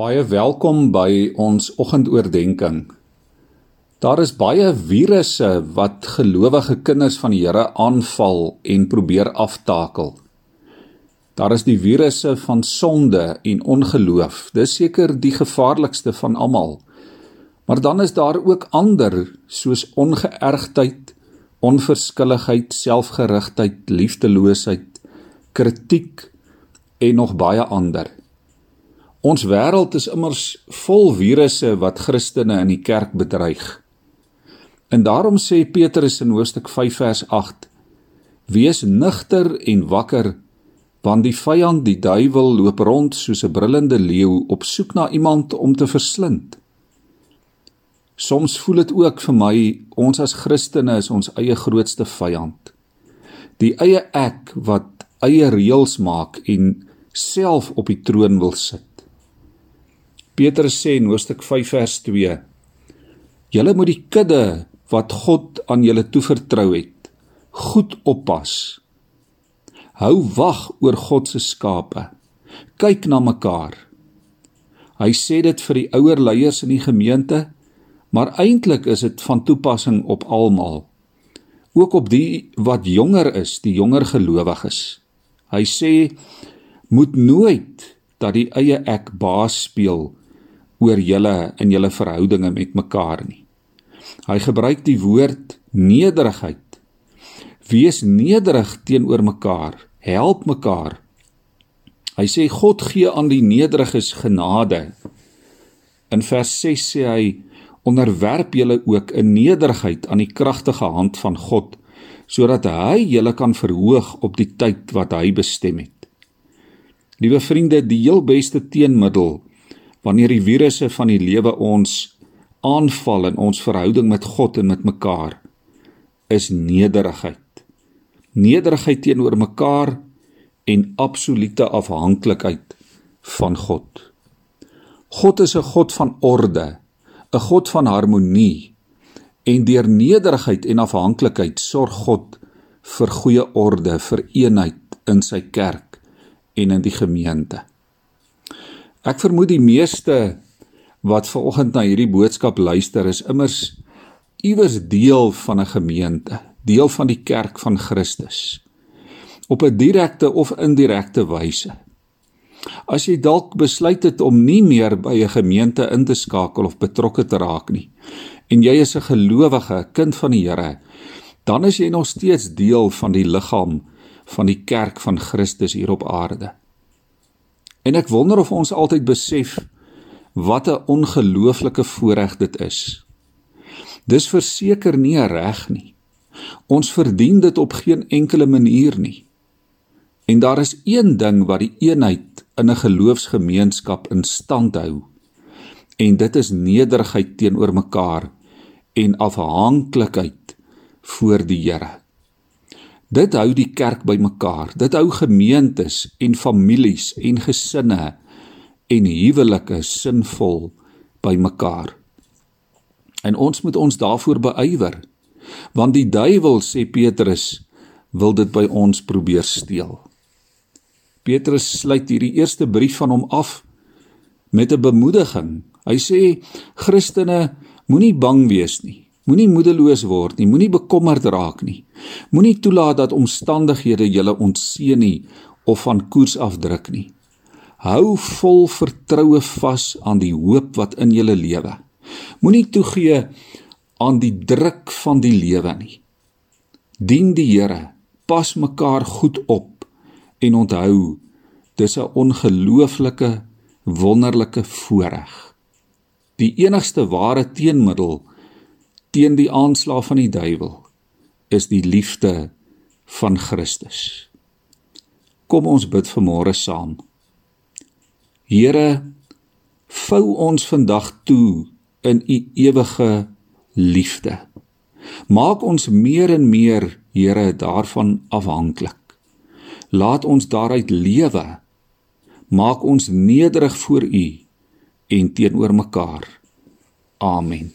Baie welkom by ons oggendoordenkings. Daar is baie virusse wat gelowige kinders van die Here aanval en probeer aftakel. Daar is die virusse van sonde en ongeloof. Dis seker die gevaarlikste van almal. Maar dan is daar ook ander soos ongeërgdheid, onverskilligheid, selfgerigtheid, liefdeloosheid, kritiek en nog baie ander. Ons wêreld is immers vol virusse wat Christene in die kerk bedreig. En daarom sê Petrus in hoofstuk 5 vers 8: Wees nugter en wakker, want die vyand, die duiwel, loop rond soos 'n brullende leeu op soek na iemand om te verslind. Soms voel dit ook vir my ons as Christene is ons eie grootste vyand. Die eie ek wat eie reëls maak en self op die troon wil sit. Petrus sê in hoofstuk 5 vers 2: Julle moet die kudde wat God aan julle toevertrou het, goed oppas. Hou wag oor God se skape. Kyk na mekaar. Hy sê dit vir die ouer leiers in die gemeente, maar eintlik is dit van toepassing op almal. Ook op die wat jonger is, die jonger gelowiges. Hy sê moet nooit dat die eie ek baas speel oor julle in julle verhoudinge met mekaar nie. Hy gebruik die woord nederigheid. Wees nederig teenoor mekaar, help mekaar. Hy sê God gee aan die nederiges genade. In vers 6 sê hy onderwerp julle ook in nederigheid aan die kragtige hand van God sodat hy julle kan verhoog op die tyd wat hy bestem het. Liewe vriende, die heel beste teenmiddel wanneer die virusse van die lewe ons aanval in ons verhouding met God en met mekaar is nederigheid. Nederigheid teenoor mekaar en absolute afhanklikheid van God. God is 'n God van orde, 'n God van harmonie en deur nederigheid en afhanklikheid sorg God vir goeie orde, vir eenheid in sy kerk en in die gemeente. Ek vermoed die meeste wat ver oggend na hierdie boodskap luister is immers iewers deel van 'n gemeente, deel van die kerk van Christus op 'n direkte of indirekte wyse. As jy dalk besluit het om nie meer by 'n gemeente in te skakel of betrokke te raak nie en jy is 'n gelowige, kind van die Here, dan is jy nog steeds deel van die liggaam van die kerk van Christus hier op aarde. En ek wonder of ons altyd besef wat 'n ongelooflike voorreg dit is. Dis verseker nie reg nie. Ons verdien dit op geen enkele manier nie. En daar is een ding wat die eenheid in 'n geloofsgemeenskap in stand hou. En dit is nederigheid teenoor mekaar en afhanklikheid voor die Here. Dit hou die kerk bymekaar. Dit hou gemeentes en families en gesinne en huwelike sinvol bymekaar. En ons moet ons daarvoor beywer. Want die duiwel sê Petrus wil dit by ons probeer steel. Petrus sluit hierdie eerste brief van hom af met 'n bemoediging. Hy sê Christene moenie bang wees nie. Moenie moedeloos word nie, moenie bekommerd raak nie. Moenie toelaat dat omstandighede julle ontseën nie of van koers afdruk nie. Hou vol vertroue vas aan die hoop wat in julle lewe. Moenie toegee aan die druk van die lewe nie. Dien die Here, pas mekaar goed op en onthou dis 'n ongelooflike wonderlike voorreg. Die enigste ware teenmiddel teen die aanslag van die duiwel is die liefde van Christus. Kom ons bid vanmôre saam. Here, vou ons vandag toe in u ewige liefde. Maak ons meer en meer, Here, daarvan afhanklik. Laat ons daaruit lewe. Maak ons nederig voor u en teenoor mekaar. Amen.